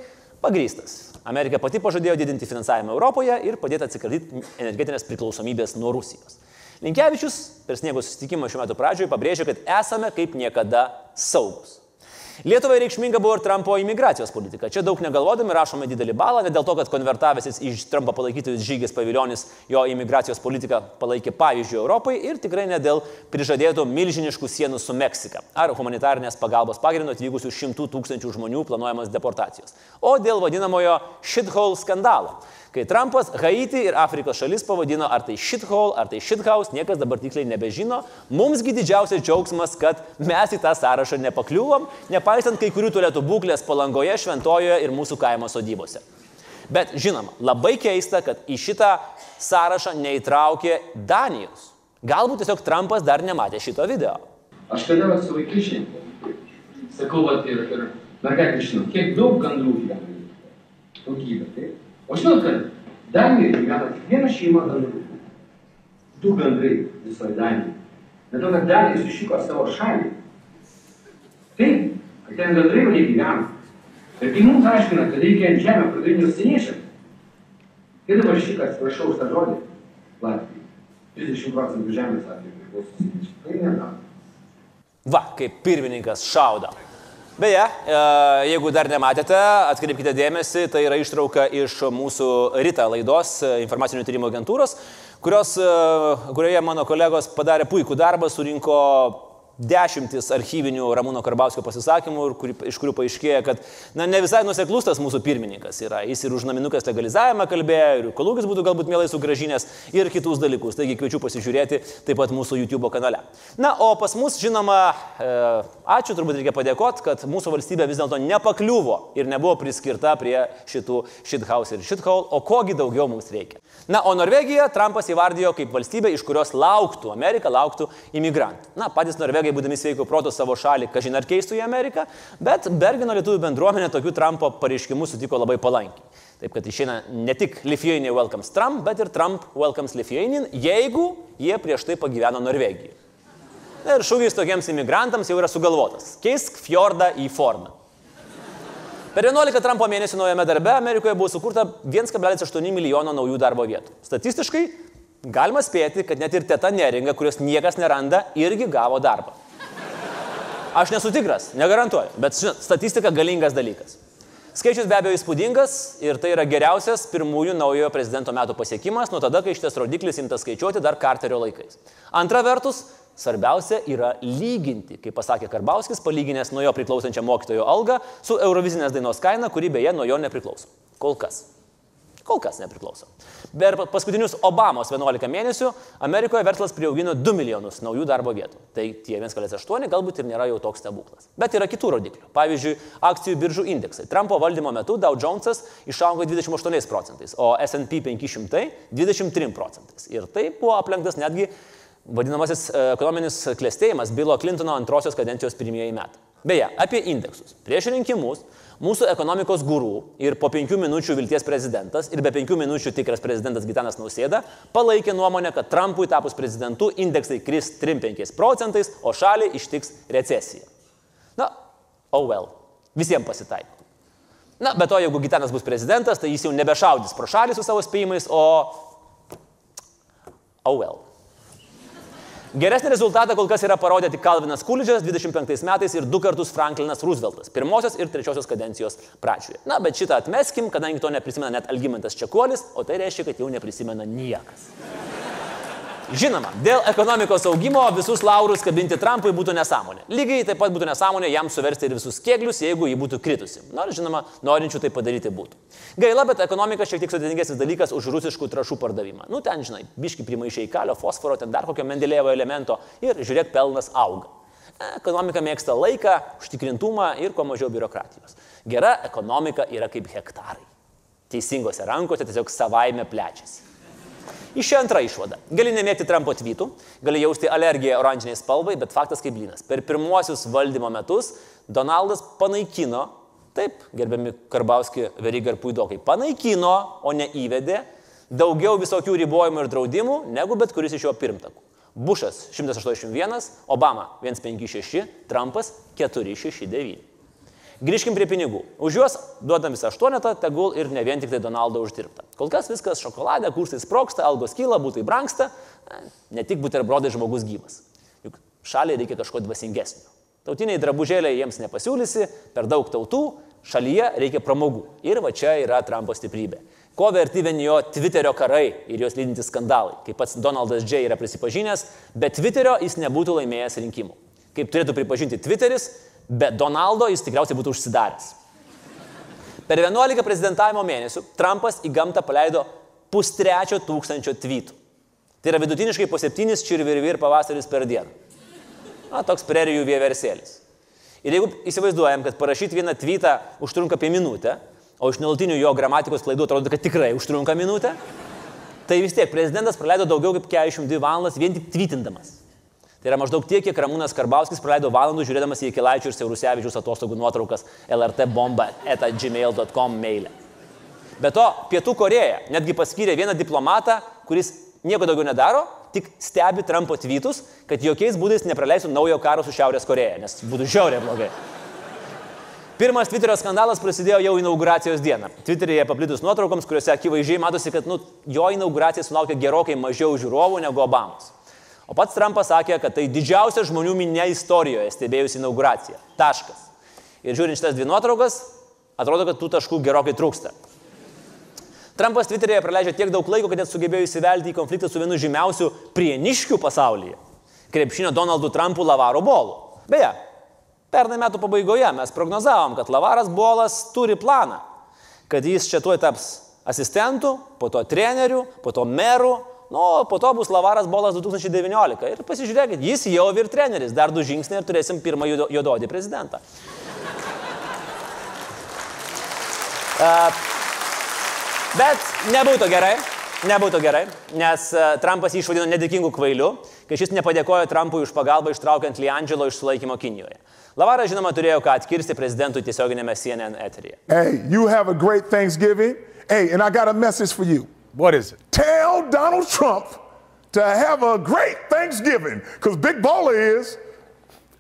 pagrystas. Amerika pati pažadėjo didinti finansavimą Europoje ir padėti atsikratyti energetinės priklausomybės nuo Rusijos. Linkevičius per sniego susitikimą šiuo metu pradžioje pabrėžė, kad esame kaip niekada saugus. Lietuvai reikšminga buvo ir Trumpo imigracijos politika. Čia daug negalvodami rašome didelį balą, ne dėl to, kad konvertavęsis iš Trumpo palaikytojus žygis paviljonis jo imigracijos politiką palaikė pavyzdžių Europai ir tikrai ne dėl prižadėtų milžiniškų sienų su Meksika ar humanitarnės pagalbos pagrindo atvykusių šimtų tūkstančių žmonių planuojamas deportacijos, o dėl vadinamojo shithole skandalo. Kai Trumpas Haiti ir Afrikos šalis pavadino ar tai shithole, ar tai shithouse, niekas dabar tiksliai nebežino. Mumsgi didžiausias džiaugsmas, kad mes į tą sąrašą nepakliuvom, nepaisant kai kurių tualetų būklės palangoje, šventojoje ir mūsų kaimo sodybose. Bet žinoma, labai keista, kad į šitą sąrašą neįtraukė Danijos. Galbūt tiesiog Trumpas dar nematė šito video. Aš vat su vaikais šiandien sakau, vat ir, ir mergaitė žinau, kiek daug gandrų gyvena. Daugybė, taip. O žinot, kad Danijoje gyvena tik viena šeima gandrų. Du gandrai visoje Danijoje. Dėl to, kad Danija sušiko savo šalį. Taip, ten gandrai jau negyvena. Ir kai mums aiškina, kad reikia ant žemę pagrindinių seniečiam, kai dabar šį, atsiprašau už tą žodį, Latvijai, 30 procentų žemės atveju priklauso seniečiam. Tai nedaro. Va, kaip pirmininkas šaudo. Beje, e, jeigu dar nematėte, atkreipkite dėmesį, tai yra ištrauka iš mūsų ryta laidos e, informacinių tyrimų agentūros, kurios, e, kurioje mano kolegos padarė puikų darbą, surinko dešimtis archyvinių Ramūno Karbauskio pasisakymų, kuri, iš kurių paaiškėja, kad na, ne visai nuseklus tas mūsų pirmininkas yra. Jis ir už naminukas legalizavimą kalbėjo, ir kolūgis būtų galbūt mielai sugražinęs, ir kitus dalykus. Taigi kviečiu pasižiūrėti taip pat mūsų YouTube kanale. Na, o pas mus, žinoma, e, ačiū, turbūt reikia padėkoti, kad mūsų valstybė vis dėlto nepakliuvo ir nebuvo priskirta prie šitų shithouse ir shithole, o kogi daugiau mums reikia. Na, o Norvegiją Trumpas įvardijo kaip valstybę, iš kurios lauktų, Amerika lauktų imigrantų. Na, patys Norvegai, būdami sveiko proto savo šalį, kažin ar keistų į Ameriką, bet Bergino lietuvių bendruomenė tokių Trumpo pareiškimų sutiko labai palankiai. Taip kad išeina ne tik Lithuania welcomes Trump, bet ir Trump welcomes Lithuanian, jeigu jie prieš tai pagyveno Norvegijoje. Na ir šūkis tokiems imigrantams jau yra sugalvotas. Keisk fjordą į formą. Per 11 Trumpo mėnesių naujame darbe Amerikoje buvo sukurta 1,8 milijono naujų darbo vietų. Statistiškai galima spėti, kad net ir teta neringa, kurios niekas neranda, irgi gavo darbą. Aš nesu tikras, negarantuoju, bet žinot, statistika galingas dalykas. Skaičius be abejo įspūdingas ir tai yra geriausias pirmųjų naujojo prezidento metų pasiekimas nuo tada, kai šitas rodiklis imtas skaičiuoti dar Karterio laikais. Antra vertus, svarbiausia yra lyginti, kaip pasakė Karbauskis, palyginęs nuo jo priklausančią mokytojo algą su Eurovizinės dainos kaina, kuri beje nuo jo nepriklauso. Kol kas. Kol kas nepriklauso. Per paskutinius Obamos 11 mėnesių Amerikoje verslas prieaugino 2 milijonus naujų darbo vietų. Tai tie 1,8 galbūt ir nėra jau toks stebuklas. Bet yra kitų rodiklių. Pavyzdžiui, akcijų biržų indeksai. Trumpo valdymo metu Dow Jonesas išaugo 28 procentais, o SP 500 23 procentais. Ir tai buvo aplenktas netgi vadinamasis e, ekonominis klėstėjimas Bilo Clintono antrosios kadencijos pirmieji metai. Beje, apie indeksus. Prieš rinkimus mūsų ekonomikos gurų ir po penkių minučių vilties prezidentas ir be penkių minučių tikras prezidentas Gitanas Nausėda palaikė nuomonę, kad Trumpui tapus prezidentu indeksai kris 3-5 procentais, o šalį ištiks recesija. Na, oh well. Visiems pasitaiko. Na, bet to, jeigu Gitanas bus prezidentas, tai jis jau nebešaudys pro šalį su savo spėjimais, o... Oh well. Geresnį rezultatą kol kas yra parodė tik Kalvinas Kulidžas 25 metais ir du kartus Franklinas Rooseveltas pirmosios ir trečiosios kadencijos pradžioje. Na, bet šitą atmeskim, kadangi to neprisimena net Algymantas Čekuolis, o tai reiškia, kad jau neprisimena niekas. Žinoma, dėl ekonomikos augimo visus laurus kabinti Trumpui būtų nesąmonė. Lygiai taip pat būtų nesąmonė jam suversti ir visus kėglius, jeigu jį būtų kritusi. Nors, žinoma, norinčių tai padaryti būtų. Gaila, bet ekonomika šiek tiek sudėtingesnis dalykas už rusiškų trašų pardavimą. Nu, ten, žinai, biški primaišiai kalio, fosforo, ten dar kokio Mendelėvo elemento ir žiūrėk, pelnas auga. Ekonomika mėgsta laiką, užtikrintumą ir kuo mažiau biurokratijos. Gera ekonomika yra kaip hektarai. Teisingose rankose tiesiog savaime plečiasi. Iš čia antra išvada. Gali nemėgti Trumpo tvytų, gali jausti alergiją oranžiniai spalvai, bet faktas kaip blynas. Per pirmuosius valdymo metus Donaldas panaikino, taip, gerbiami Karbauski, Veryga ir Puidokai, panaikino, o ne įvedė daugiau visokių ribojimų ir draudimų negu bet kuris iš jo pirmtakų. Bušas 181, Obama 156, Trumpas 469. Grįžkim prie pinigų. Už juos duodam visą aštuonetą, tegul ir ne vien tik tai Donaldo uždirbta. Kol kas viskas šokolade, kursai sproksta, algos kyla, būtai branksta, ne tik buterbrodai žmogus gyvas. Juk šaliai reikia kažko dvasingesnio. Tautiniai drabužėliai jiems nepasiūlysi, per daug tautų, šalyje reikia pramogų. Ir va čia yra Trumpo stiprybė. Ko verti vien jo Twitterio karai ir jos lydintis skandalai. Kaip pats Donaldas J. yra prisipažinęs, be Twitterio jis nebūtų laimėjęs rinkimų. Kaip turėtų pripažinti Twitteris, be Donaldo jis tikriausiai būtų užsidaręs. Per 11 prezidentavimo mėnesių Trumpas į gamtą paleido pustrečio tūkstančio tweetų. Tai yra vidutiniškai po septynis čirvirvir pavasaris per dieną. Na, toks prerijų vieversėlis. Ir jeigu įsivaizduojam, kad parašyti vieną tweetą užtrunka apie minutę, o iš nuolatinių jo gramatikos klaidų atrodo, kad tikrai užtrunka minutę, tai vis tiek prezidentas praleido daugiau kaip 42 valandas vien tik tweetindamas. Tai yra maždaug tiek, kiek Ramūnas Karbauskis praleido valandų žiūrėdamas į Kilaičių ir Siaurusevičius atostogų nuotraukas LRT bomba eta gmail.com mailė. Be to, Pietų Koreja netgi paskyrė vieną diplomatą, kuris nieko daugiau nedaro, tik stebi Trumpo tweetus, kad jokiais būdais nepraleistų naujo karo su Šiaurės Koreja, nes būtų žiauriai blogai. Pirmas Twitterio skandalas prasidėjo jau inauguracijos dieną. Twitteryje paplitus nuotraukoms, kuriuose akivaizdžiai matosi, kad nu, jo inauguracija sulaukė gerokai mažiau žiūrovų negu Obamos. O pats Trumpas sakė, kad tai didžiausia žmonių minė istorijoje stebėjusi inauguracija. Taškas. Ir žiūrint šitas dvi nuotraukas, atrodo, kad tų taškų gerokai trūksta. Trumpas Twitter'e praleidžia tiek daug laiko, kad net sugebėjo įsivelti į konfliktą su vienu žymiausių prieniškių pasaulyje - krepšinio Donaldu Trumpu Lavaro Bolu. Beje, pernai metų pabaigoje mes prognozavom, kad Lavaras Bolas turi planą, kad jis čia tuoj taps asistentų, po to trenerių, po to merų, Nu, po to bus Lavaras Bolas 2019. Ir pasižiūrėkit, jis jau ir treneris. Dar du žingsniai ir turėsim pirmą juododį prezidentą. Uh, bet nebūtų gerai, nebūtų gerai, nes Trumpas jį išvadino nedėkingų kvailių, kai šis nepadėkojo Trumpui už pagalbą ištraukiant Liangelo iš sulaikymo Kinijoje. Lavaras, žinoma, turėjo ką atkirsti prezidentui tiesioginėme CNN eteryje. Hey, you have a great Thanksgiving. Hey, and I got a message for you. What is it? Tell Donald Trump to have a great Thanksgiving because Big Baller is.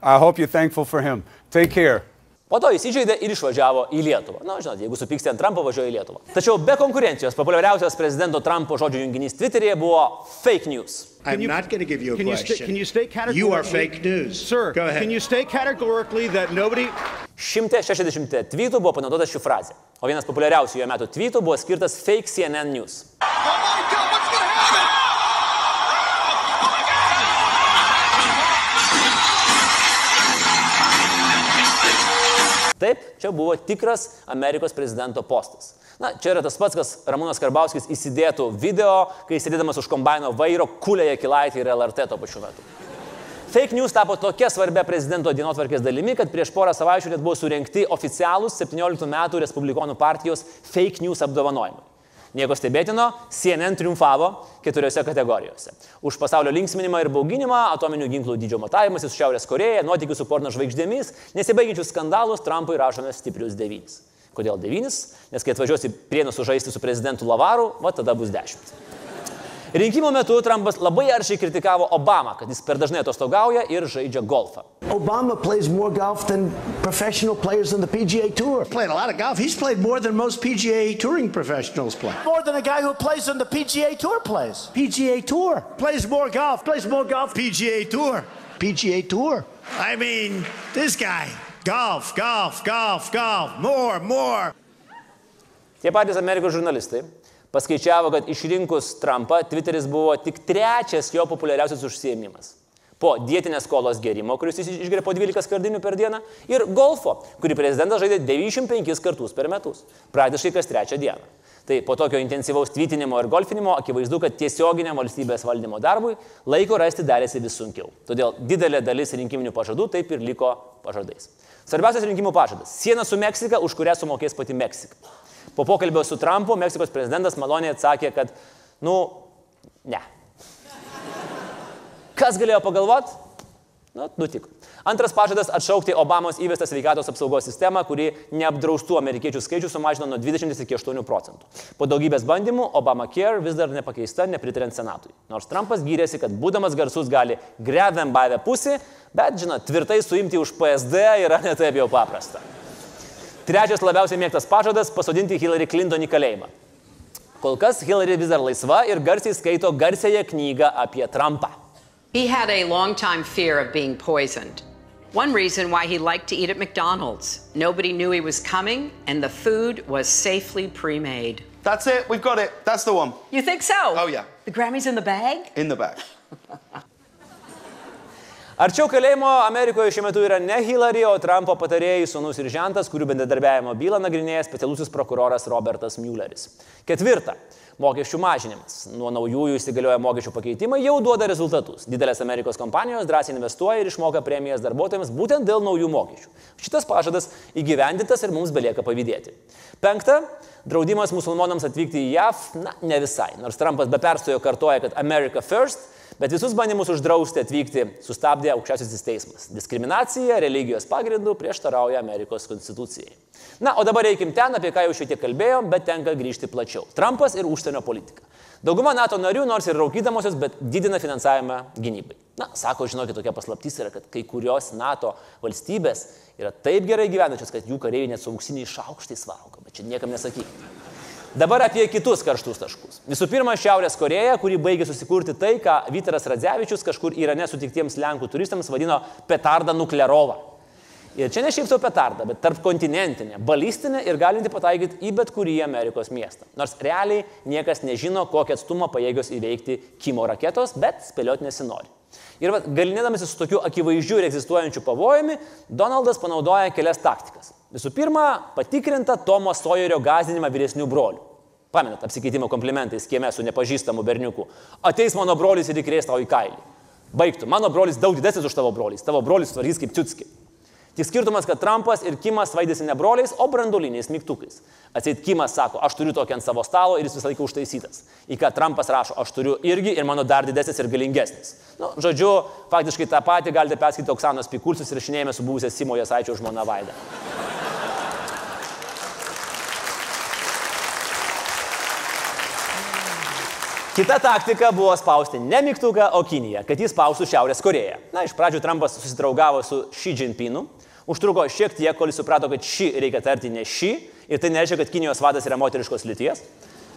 I hope you're thankful for him. Take care. Po to įsižeidė ir išvažiavo į Lietuvą. Na, žinot, jeigu supyksti ant Trumpo, važiuoja į Lietuvą. Tačiau be konkurencijos populiariausias prezidento Trumpo žodžių junginys Twitter'yje buvo fake news. I'm you- not going to give you a Can you, question. sta- can you state categorically? You are fake news. Sir, Go ahead. can you state categorically that nobody... 160 tweetų buvo panaudota ši frazė. O vienas populiariausių jo metų tweetų buvo skirtas fake CNN news. Taip, čia buvo tikras Amerikos prezidento postas. Na, čia yra tas pats, kas Ramūnas Karbauskis įsidėtų video, kai sėdėdamas už kombaino vairo kulėje kilaitį ir LRT to pačiu metu. Fake news tapo tokia svarbia prezidento dienotvarkės dalimi, kad prieš porą savaičių net buvo surinkti oficialūs 17 metų Respublikonų partijos fake news apdovanojimai. Nieko stebėtino, CNN triumfavo keturiose kategorijose. Už pasaulio linksminimą ir bauginimą, atominių ginklų dydžio matavimas su Šiaurės Koreja, nuotykių su porno žvaigždėmis, nesibaigiančius skandalus Trumpui rašome stiprius devynis. Kodėl devynis? Nes kai atvažiuosi prienus sužaisti su prezidentu Lavaru, va tada bus dešimt. Rinkimų metu Trumpas labai aršiai kritikavo Obamą, kad jis per dažnai atostogauja ir žaidžia golfą. Obama plays more golf than professional players on the PGA Tour. Played a lot of golf. He's played more than most PGA touring professionals play. More than a guy who plays on the PGA Tour plays. PGA Tour plays more golf. Plays more golf. PGA Tour. PGA Tour. I mean, this guy. Golf, golf, golf, golf. More, more. Tie patys Amerikos žurnalistai paskaičiavo, kad išrinkus Trumpą Twitteris buvo tik trečias jo populiariausias užsiemimas. Po dietinės kolos gerimo, kuris jis išgeria po 12 skardinių per dieną, ir golfo, kurį prezidentas žaidė 95 kartus per metus, praktiškai kas trečią dieną. Tai po tokio intensyvaus tvitinimo ir golfinimo akivaizdu, kad tiesioginiam valstybės valdymo darbui laiko rasti darėsi vis sunkiau. Todėl didelė dalis rinkiminių pažadų taip ir liko pažadais. Svarbiausias rinkimų pažadas - siena su Meksika, už kurią sumokės pati Meksika. Po pokalbio su Trumpu Meksikos prezidentas maloniai atsakė, kad, nu, ne. Kas galėjo pagalvot? Nu, nutiko. Antras pažadas - atšaukti Obamos įvestą sveikatos apsaugos sistemą, kuri neapdraustų amerikiečių skaičių sumažino nuo 20 iki 8 procentų. Po daugybės bandymų Obamacare vis dar nepakeista, nepritariant Senatui. Nors Trumpas gyrėsi, kad būdamas garsus gali grevem bavę pusį, bet, žinot, tvirtai suimti už PSD yra netaip jau paprasta. Trečias labiausiai mėgtas pažadas - pasodinti Hillary Clinton į kalėjimą. Kol kas Hillary vis dar laisva ir garsiai skaito garsėją knygą apie Trumpą. He had a long-time fear of being poisoned. One reason why he liked to eat at McDonald's. Nobody knew he was coming, and the food was safely pre-made. That's it. We've got it. That's the one. You think so? Oh, yeah. The Grammy's in the bag? In the back. (laughs) Arčiau kalėjimo Amerikoje šiuo metu yra ne Hillary, o Trumpo patarėjai sūnus ir žentas, kurių bendradarbiavimo bylą nagrinėja specialusis prokuroras Robertas Muelleris. Ketvirta. Mokesčių mažinimas. Nuo naujųjų įsigalioja mokesčių pakeitimai jau duoda rezultatus. Didelės Amerikos kompanijos drąsiai investuoja ir išmoka premijas darbuotojams būtent dėl naujų mokesčių. Šitas pažadas įgyvendintas ir mums belieka pavydėti. Penkta. Draudimas musulmonams atvykti į JAV, na, ne visai. Nors Trumpas be perstojo kartoja, kad America first, Bet visus bandymus uždrausti atvykti sustabdė aukščiausiasis teismas. Diskriminacija religijos pagrindų prieštarauja Amerikos konstitucijai. Na, o dabar reikim ten, apie ką jau šiek tiek kalbėjom, bet tenka grįžti plačiau. Trumpas ir užsienio politika. Dauguma NATO narių nors ir raukydamosios, bet didina finansavimą gynybai. Na, sako, žinokit, tokia paslaptis yra, kad kai kurios NATO valstybės yra taip gerai gyvenančios, kad jų kareiviai net su auksiniais šaukštais valgo, bet čia niekam nesakykite. Dabar apie kitus karštus taškus. Visų pirma, Šiaurės Koreja, kuri baigė susikurti tai, ką Vytaras Radzevičius kažkur Irane sutiktiems Lenkų turistams vadino petardą nuklerovą. Ir čia ne šiaip savo petardą, bet tarp kontinentinė, balistinė ir galinti pataikyti į bet kurį Amerikos miestą. Nors realiai niekas nežino, kokią atstumą pajėgios įveikti Kimo raketos, bet spėlioti nesinori. Ir va, galinėdamasi su tokiu akivaizdžiu ir egzistuojančiu pavojumi, Donaldas panaudoja kelias taktikas. Visų pirma, patikrinta Tomo Sojerio gazdinimą vyresnių brolių. Pamenat, apsikeitimo komplimentais kieme su nepažįstamu berniuku. Ateis mano brolis ir įkrės tau į kailį. Baigtų, mano brolis daug didesnis už tavo brolis, tavo brolis tvarkys kaip čiutski. Tik skirtumas, kad Trumpas ir Kimas vaidėsi ne broliais, o brandoliniais mygtukais. Atseit Kimas sako, aš turiu tokį ant savo stalo ir jis visą laiką užtaisytas. Į ką Trumpas rašo, aš turiu irgi ir mano dar didesnis ir galingesnis. Nu, žodžiu, faktiškai tą patį galite perskaityti Oksanos Pikulsius ir šinėjame su buvusia Simo Jasaičio žmona Vaida. Kita taktika buvo spausti ne mygtuką, o Kiniją, kad jis spaustų Šiaurės Koreją. Na, iš pradžių Trumpas susidraugavo su Xi Jinpingu, užtruko šiek tiek, kol jis suprato, kad šį reikia tarti ne šį, ir tai nereiškia, kad Kinijos vadas yra moteriškos lyties,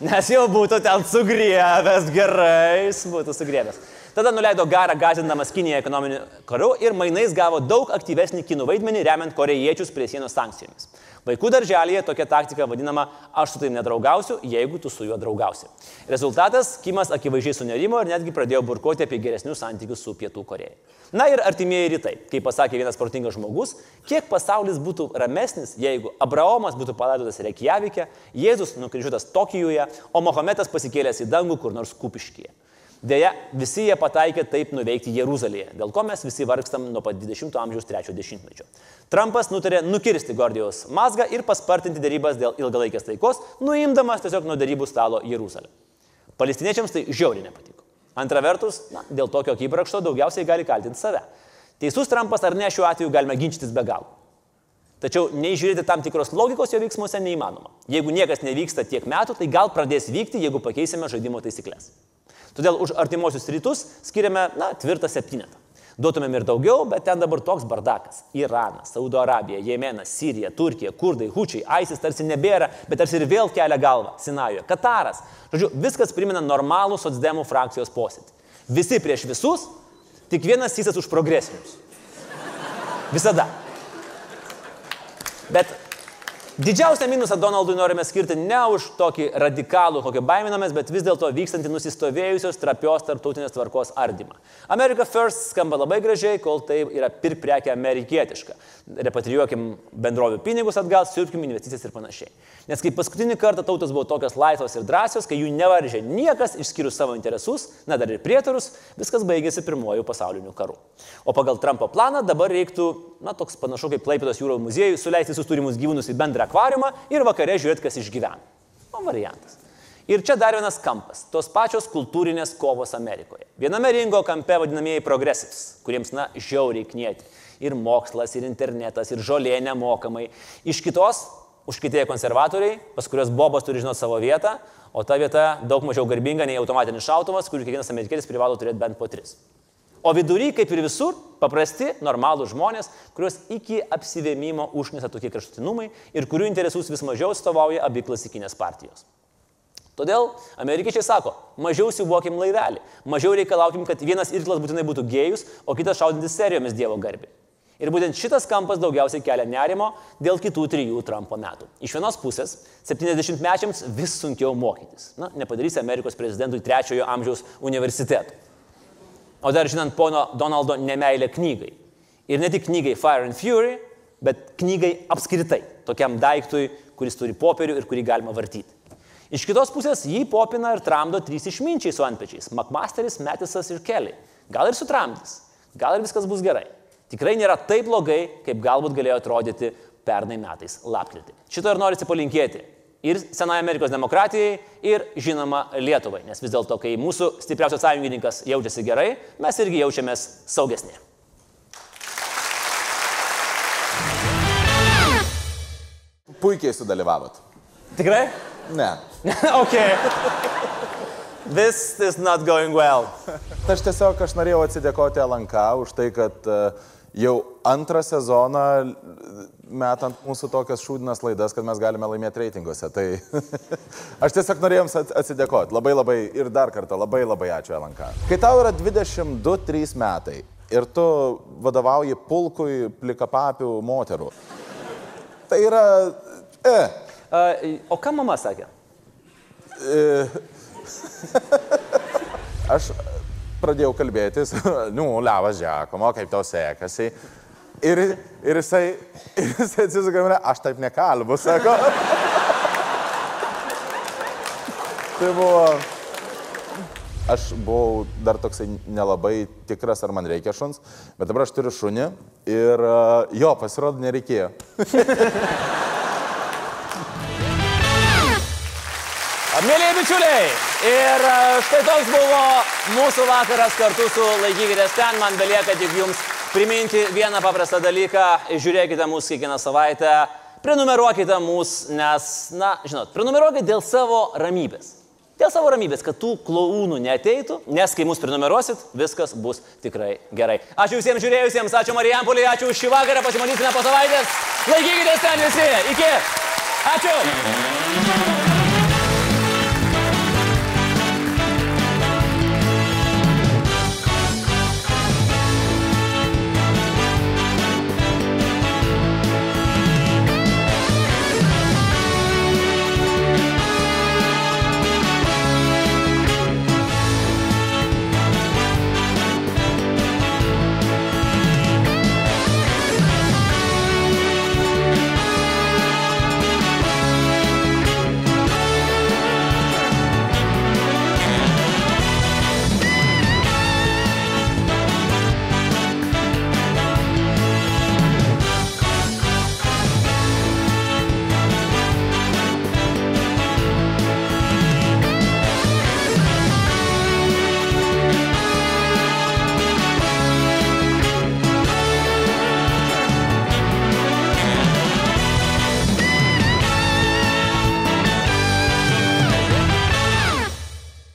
nes jau būtų ten sugriebęs gerai, būtų sugriebęs. Tada nuleido garą gazindamas Kiniją ekonominiu karu ir mainais gavo daug aktyvesnį kinų vaidmenį, remiant korejiečius prie sienos sankcijomis. Vaikų darželėje tokia taktika vadinama aš su tai nedraugausiu, jeigu tu su juo draugausi. Rezultatas - Kimas akivaizdžiai sunerimo ir netgi pradėjo burkoti apie geresnius santykius su Pietų Koreja. Na ir artimieji rytai. Kaip pasakė vienas protingas žmogus, kiek pasaulis būtų ramesnis, jeigu Abraomas būtų palaidotas Reikjavike, Jėzus nukryžiuotas Tokijuje, o Mohamedas pasikėlęs į dangų kur nors kupiškyje. Deja, visi jie pataikė taip nuveikti Jeruzalėje, dėl ko mes visi vargstam nuo pat 20-ojo amžiaus 3-ojo dešimtmečio. Trumpas nutarė nukirsti Gordijaus mazgą ir paspartinti darybas dėl ilgalaikės taikos, nuimdamas tiesiog nuo darybų stalo Jeruzalę. Palestiniečiams tai žiauriai nepatiko. Antra vertus, na, dėl tokio kybrakšto daugiausiai gali kaltinti save. Teisus Trumpas ar ne šiuo atveju galime ginčytis be galo. Tačiau neižiūrėti tam tikros logikos jo veiksmuose neįmanoma. Jeigu niekas nevyksta tiek metų, tai gal pradės vykti, jeigu pakeisime žaidimo taisyklės. Todėl už artimuosius rytus skiriame, na, tvirtą septynetą. Duotumėm ir daugiau, bet ten dabar toks bardakas. Iranas, Saudo Arabija, Jemenas, Sirija, Turkija, Kurdai, Hučiai, ISIS tarsi nebėra, bet tarsi ir vėl kelia galvą. Sinajoje, Kataras. Žodžiu, viskas primena normalų socdemų frakcijos posėdį. Visi prieš visus, tik vienas sysas už progresinius. Visada. Bet Didžiausią minusą Donaldui norime skirti ne už tokį radikalų, kokio baiminamės, bet vis dėlto vykstantį nusistovėjusios trapios tarptautinės tvarkos ardymą. America First skamba labai gražiai, kol tai yra pirk prekia amerikietiška. Repatrijuokim bendrovių pinigus atgal, siurbkim investicijas ir panašiai. Nes kai paskutinį kartą tautos buvo tokios laisvos ir drąsios, kai jų nevaržė niekas išskyrus savo interesus, na dar ir prietarus, viskas baigėsi pirmojų pasaulinių karų. O pagal Trumpo planą dabar reiktų, na toks panašu kaip Klaipėdos jūro muziejui, suleisti visus turimus gyvūnus į bendrą akvariumą ir vakare žiūrėti, kas išgyvena. O variantas. Ir čia dar vienas kampas - tos pačios kultūrinės kovos Amerikoje. Viename ringo kampe vadinamieji progresivs, kuriems, na, žiauriai knieti. Ir mokslas, ir internetas, ir žolė nemokamai. Iš kitos užkitėję konservatoriai, pas kuriuos bobas turi žinoti savo vietą, o ta vieta daug mažiau garbinga nei automatinis šautuvas, kurį kiekvienas amerikietis privalo turėti bent po tris. O vidury, kaip ir visur, paprasti, normalūs žmonės, kuriuos iki apsivėmimo užknisa tokie kraštutinumai ir kurių interesus vis mažiau atstovauja abi klasikinės partijos. Todėl amerikiečiai sako, mažiau siuvokim laivelį, mažiau reikalaukim, kad vienas irklas būtinai būtų gėjus, o kitas šaudintis serijomis Dievo garbė. Ir būtent šitas kampas daugiausiai kelia nerimo dėl kitų trijų Trumpo metų. Iš vienos pusės, 70-mečiams vis sunkiau mokytis. Na, nepadarysi Amerikos prezidentui trečiojo amžiaus universitetų. O dar žinant pono Donaldo nemailę knygai. Ir ne tik knygai Fire and Fury, bet knygai apskritai, tokiam daiktui, kuris turi popierių ir kurį galima vartyti. Iš kitos pusės jį popina ir tramdo trys išminčiai su antpečiais - McMasteris, Metisas ir Kelly. Gal ir sutramdys, gal ir viskas bus gerai. Tikrai nėra taip blogai, kaip galbūt galėjo atrodyti pernai metais lapkritį. Šito ir norisi palinkėti ir Senai Amerikos demokratijai, ir žinoma Lietuvai. Nes vis dėlto, kai mūsų stipriausias sąjungininkas jaučiasi gerai, mes irgi jaučiamės saugesni. Puikiai sudalyvavot. Tikrai? Ne. (laughs) ok. This is not going well. Aš tiesiog aš norėjau atsidėkoti LNK už tai, kad e, jau antrą sezoną metant mūsų tokias šūdinas laidas, kad mes galime laimėti reitinguose. Tai (laughs) aš tiesiog norėjau jums atsidėkoti. Labai labai ir dar kartą labai labai ačiū LNK. Kai tau yra 22-3 metai ir tu vadovauji pulkui plikapapių moterų, tai yra... E. O ką mama sakė? E, (laughs) aš pradėjau kalbėtis, (laughs) nu, levas Džekomo, kaip tau sekasi. Ir, ir jisai, (laughs) ir jisai atsisuka mane, aš taip nekalbu, sako. (laughs) tai buvo, aš buvau dar toksai nelabai tikras, ar man reikia šuns, bet dabar aš turiu šunį ir jo, pasirodo, nereikėjo. Mėlyje bičiuliai, ir e, štai toks buvo mūsų vakaras kartu su Laikykitės ten. Man belieka tik jums priminti vieną paprastą dalyką. Žiūrėkite mūsų kiekvieną savaitę, prenumeruokite mūsų, nes, na, žinot, prenumeruokite dėl savo ramybės. Dėl savo ramybės, kad tų klaunų neteitų, nes kai mus prenumeruosit, viskas bus tikrai gerai. Ačiū visiems žiūrėjusiems, ačiū Marijampolį, ačiū šį vakarą, pasimatysime po savaitės. Laikykitės ten visi, iki. Ačiū.